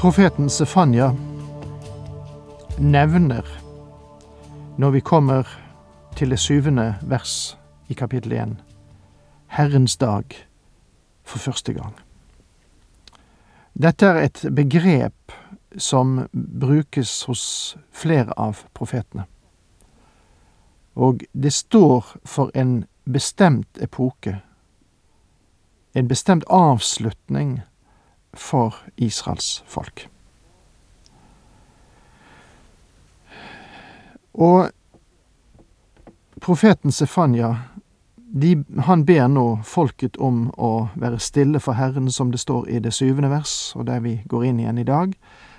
Profeten Sefanya nevner, når vi kommer til det syvende vers i kapittel 1, Herrens dag for første gang. Dette er et begrep som brukes hos flere av profetene. Og det står for en bestemt epoke, en bestemt avslutning for Israels folk. Og profeten Sefanya, han ber nå folket om å være stille for Herren, som det står i det syvende vers, og der vi går inn igjen i dag,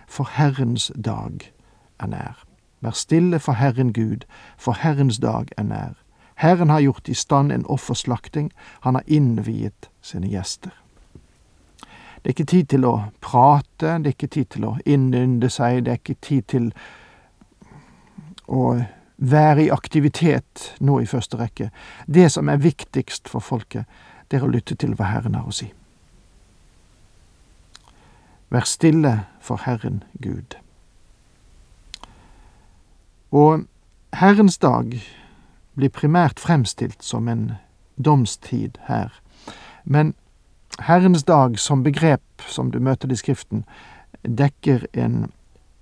for Herrens dag er nær. Vær stille for Herren Gud, for Herrens dag er nær. Herren har gjort i stand en offerslakting, han har innviet sine gjester. Det er ikke tid til å prate, det er ikke tid til å innynde seg, det er ikke tid til å være i aktivitet nå i første rekke. Det som er viktigst for folket, det er å lytte til hva Herren har å si. Vær stille for Herren Gud. Og Herrens dag blir primært fremstilt som en domstid her, men Herrens dag som begrep, som du møter det i Skriften, dekker en,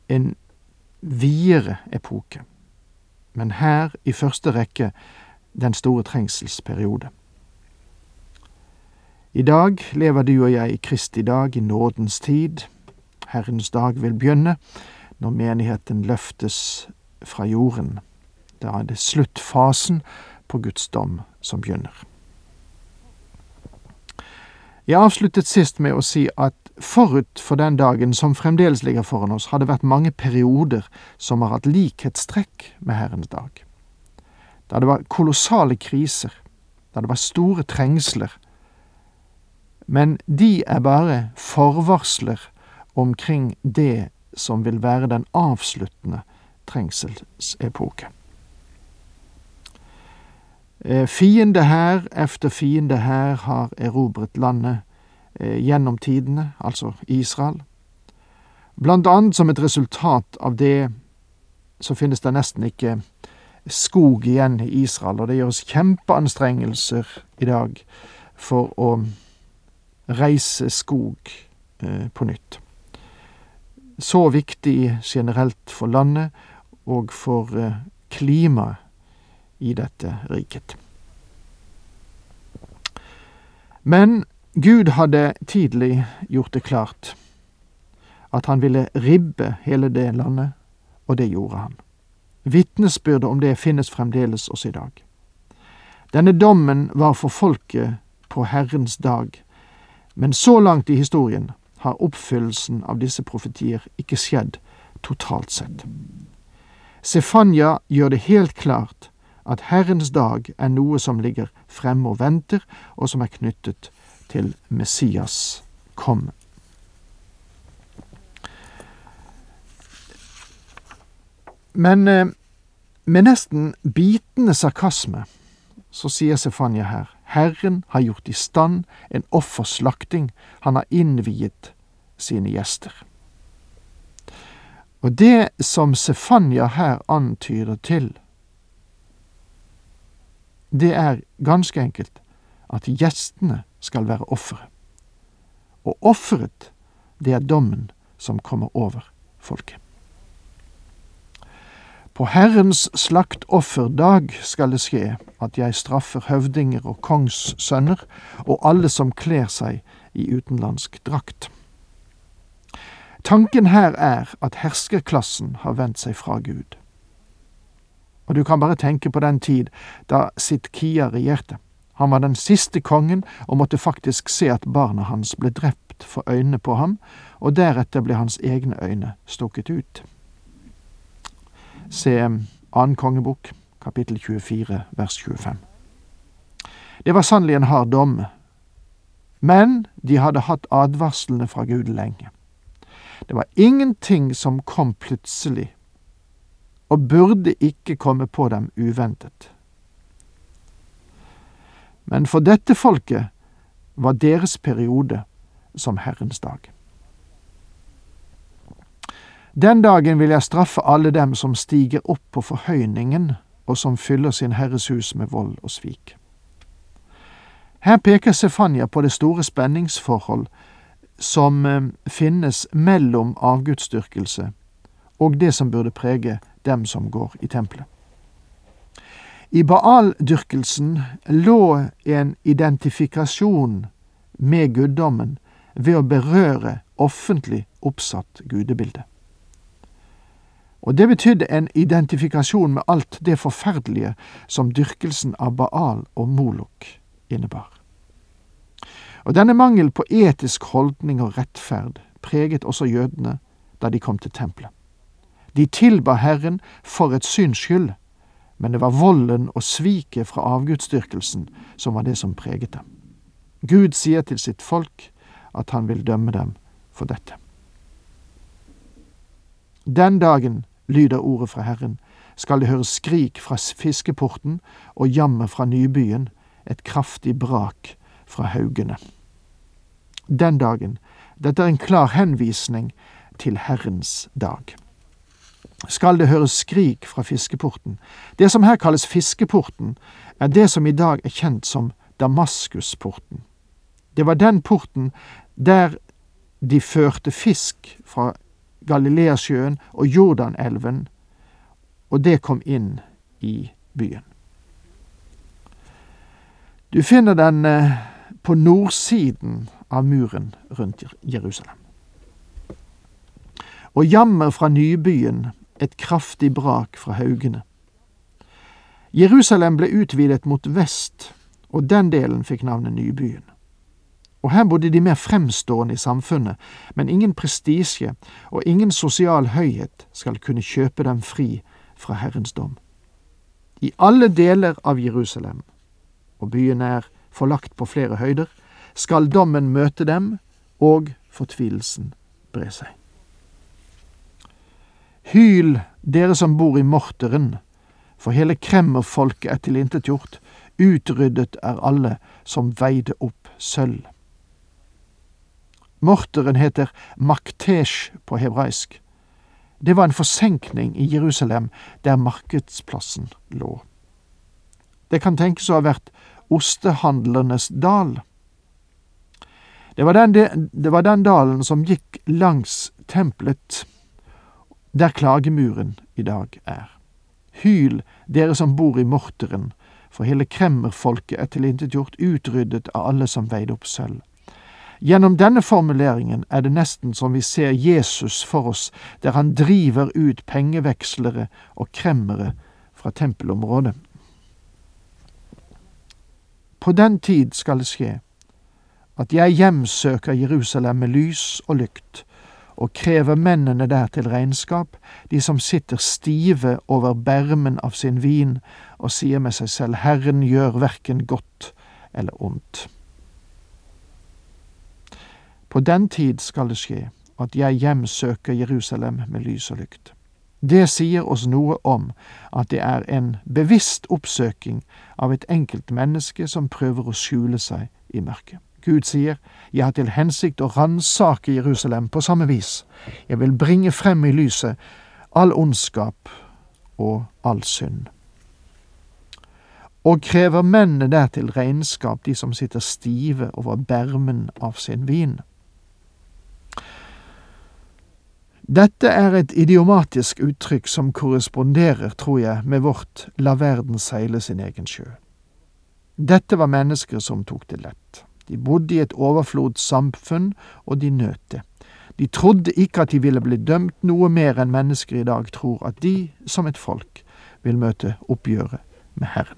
en videre epoke. Men her, i første rekke, den store trengselsperiode. I dag lever du og jeg i Kristi dag, i nådens tid. Herrens dag vil begynne når menigheten løftes fra jorden. Da er det sluttfasen på Guds dom som begynner. Jeg avsluttet sist med å si at forut for den dagen som fremdeles ligger foran oss, har det vært mange perioder som har hatt likhetstrekk med Herrens dag. Da det var kolossale kriser, da det var store trengsler. Men de er bare forvarsler omkring det som vil være den avsluttende trengselsepoke. Eh, fiende her efter fiende her har erobret landet eh, gjennom tidene, altså Israel. Blant annet som et resultat av det så finnes det nesten ikke skog igjen i Israel, og det gjøres kjempeanstrengelser i dag for å reise skog eh, på nytt. Så viktig generelt for landet og for klimaet i dette riket. Men Gud hadde tidlig gjort det klart at han ville ribbe hele det landet, og det gjorde han. Vitnesbyrdet om det finnes fremdeles også i dag. Denne dommen var for folket på Herrens dag, men så langt i historien har oppfyllelsen av disse profetier ikke skjedd totalt sett. Sefanya gjør det helt klart at Herrens dag er noe som ligger fremme og venter, og som er knyttet til Messias komme. Men eh, med nesten bitende sarkasme så sier Sefanya her, Herren har gjort i stand en offerslakting, han har innviet sine gjester. Og det som Sefanya her antyder til, det er ganske enkelt at gjestene skal være offeret. Og offeret, det er dommen som kommer over folket. På Herrens slaktofferdag skal det skje at jeg straffer høvdinger og kongssønner og alle som kler seg i utenlandsk drakt. Tanken her er at herskerklassen har vendt seg fra Gud. Og du kan bare tenke på den tid da Sitkia regjerte. Han var den siste kongen og måtte faktisk se at barna hans ble drept for øynene på ham, og deretter ble hans egne øyne stukket ut. Se annen kongebok, kapittel 24, vers 25. Det var sannelig en hard dom, men de hadde hatt advarslene fra Gud lenge. Det var ingenting som kom plutselig, og burde ikke komme på dem uventet. Men for dette folket var deres periode som Herrens dag. Den dagen vil jeg straffe alle dem som stiger opp på forhøyningen og som fyller sin Herres hus med vold og svik. Her peker Stefania på det store spenningsforhold som eh, finnes mellom avgudsdyrkelse og det som burde prege dem som går i tempelet. I Baal-dyrkelsen lå en identifikasjon med guddommen ved å berøre offentlig oppsatt gudebilde. Og det betydde en identifikasjon med alt det forferdelige som dyrkelsen av Baal og Molok innebar. Og denne mangel på etisk holdning og rettferd preget også jødene da de kom til tempelet. De tilba Herren for et syns skyld, men det var volden og sviket fra avgudsdyrkelsen som var det som preget dem. Gud sier til sitt folk at han vil dømme dem for dette. Den dagen, lyder ordet fra Herren, skal det høres skrik fra fiskeporten og jammer fra nybyen, et kraftig brak fra haugene. Den dagen, dette er en klar henvisning til Herrens dag skal det høres skrik fra fiskeporten. Det som her kalles fiskeporten, er det som i dag er kjent som Damaskusporten. Det var den porten der de førte fisk fra Galileasjøen og Jordanelven, og det kom inn i byen. Du finner den eh, på nordsiden av muren rundt Jerusalem. Og jammer fra nybyen et kraftig brak fra haugene. Jerusalem ble utvidet mot vest, og den delen fikk navnet Nybyen. Og her bodde de mer fremstående i samfunnet, men ingen prestisje og ingen sosial høyhet skal kunne kjøpe dem fri fra Herrens dom. I alle deler av Jerusalem, og byen er forlagt på flere høyder, skal dommen møte dem, og fortvilelsen bre seg. Hyl, dere som bor i morteren, for hele kremmerfolket er tilintetgjort, utryddet er alle som veide opp sølv. Morteren heter Maktesh på hebraisk. Det var en forsenkning i Jerusalem der markedsplassen lå. Det kan tenkes å ha vært ostehandlernes dal. Det var den, det var den dalen som gikk langs tempelet der klagemuren i dag er. Hyl, dere som bor i morteren, for hele kremmerfolket er tilintetgjort, utryddet av alle som veide opp sølv. Gjennom denne formuleringen er det nesten som vi ser Jesus for oss, der han driver ut pengevekslere og kremmere fra tempelområdet. På den tid skal det skje at jeg hjemsøker Jerusalem med lys og lykt, og krever mennene der til regnskap, de som sitter stive over bermen av sin vin og sier med seg selv Herren gjør verken godt eller ondt. På den tid skal det skje at jeg hjemsøker Jerusalem med lys og lykt. Det sier oss noe om at det er en bevisst oppsøking av et enkelt menneske som prøver å skjule seg i mørket. Gud sier, Jeg har til hensikt å ransake Jerusalem på samme vis. Jeg vil bringe frem i lyset all ondskap og all synd. Og krever mennene dertil regnskap, de som sitter stive over bermen av sin vin. Dette er et idiomatisk uttrykk som korresponderer, tror jeg, med vårt la verden seile sin egen sjø. Dette var mennesker som tok det lett. De bodde i et overflodssamfunn, og de nøt det. De trodde ikke at de ville bli dømt noe mer enn mennesker i dag tror at de, som et folk, vil møte oppgjøret med Herren.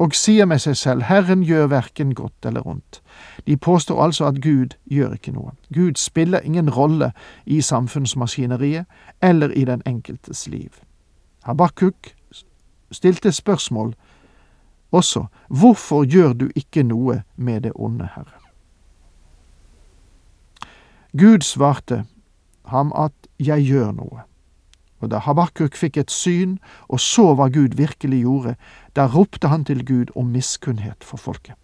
og sier med seg selv Herren gjør verken godt eller ondt. De påstår altså at Gud gjør ikke noe. Gud spiller ingen rolle i samfunnsmaskineriet eller i den enkeltes liv. Habakkuk stilte spørsmål også hvorfor gjør du ikke noe med det onde, Herre? Gud svarte ham at jeg gjør noe. Og da Habakuk fikk et syn og så hva Gud virkelig gjorde, da ropte han til Gud om miskunnhet for folket.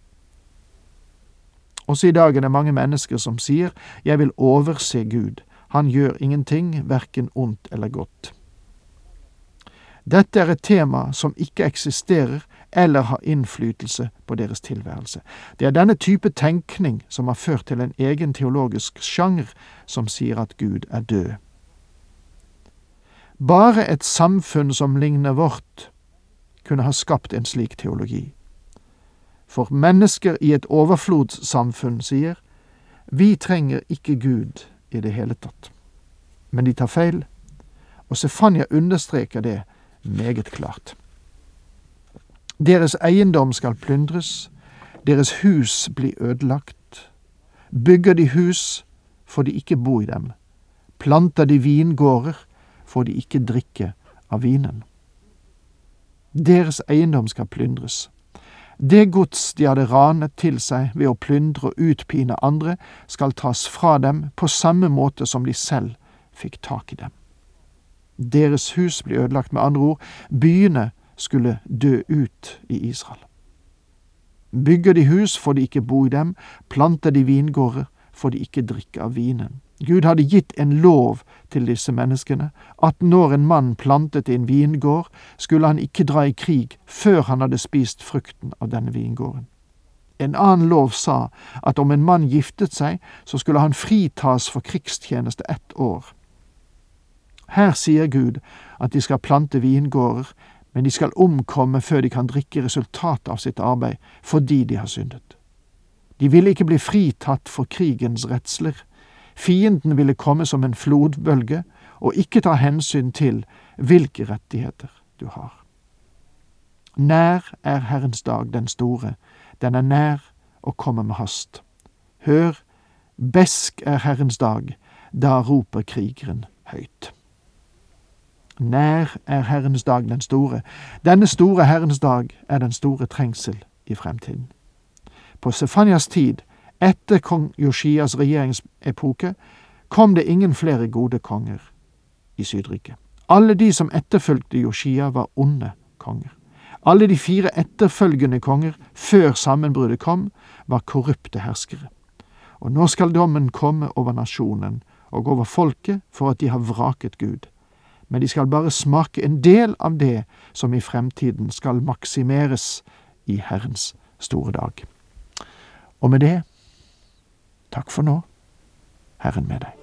Også i dag er det mange mennesker som sier jeg vil overse Gud, han gjør ingenting, verken ondt eller godt. Dette er et tema som ikke eksisterer eller har innflytelse på deres tilværelse. Det er denne type tenkning som har ført til en egen teologisk sjanger som sier at Gud er død. Bare et samfunn som ligner vårt, kunne ha skapt en slik teologi. For mennesker i et overflodssamfunn sier vi trenger ikke Gud i det hele tatt. Men de tar feil, og Stefania understreker det meget klart. Deres eiendom skal plyndres, deres hus bli ødelagt. Bygger de hus, får de ikke bo i dem. Planter de vingårder, får de ikke drikke av vinen. Deres eiendom skal plyndres. Det gods de hadde ranet til seg ved å plyndre og utpine andre, skal tas fra dem på samme måte som de selv fikk tak i dem. Deres hus blir ødelagt, med andre ord, byene skulle dø ut i Israel. Bygger de hus, får de ikke bo i dem, planter de vingårder, får de ikke drikke av vinen. Gud hadde gitt en lov til disse menneskene, at når en mann plantet en vingård, skulle han ikke dra i krig før han hadde spist frukten av denne vingården. En annen lov sa at om en mann giftet seg, så skulle han fritas for krigstjeneste ett år. Her sier Gud at de skal plante vingårder, men de skal omkomme før de kan drikke resultatet av sitt arbeid, fordi de har syndet. De ville ikke bli fritatt for krigens redsler. Fienden ville komme som en flodbølge og ikke ta hensyn til hvilke rettigheter du har. Nær er Herrens dag, den store, den er nær og kommer med hast. Hør, besk er Herrens dag, da roper krigeren høyt. Nær er Herrens dag den store. Denne store Herrens dag er den store trengsel i fremtiden. På Sefanias tid, etter kong Joshias regjeringsepoke, kom det ingen flere gode konger i Sydriket. Alle de som etterfulgte Joshia, var onde konger. Alle de fire etterfølgende konger før sammenbruddet kom, var korrupte herskere. Og nå skal dommen komme over nasjonen og over folket for at de har vraket Gud men de skal bare smake en del av det som i fremtiden skal maksimeres i Herrens store dag. Og med det, takk for nå, Herren med deg.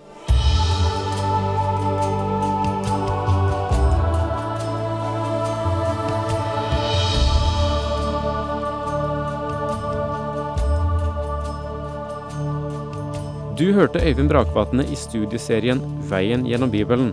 Du hørte Øyvind Brakvatne i studieserien Veien gjennom Bibelen.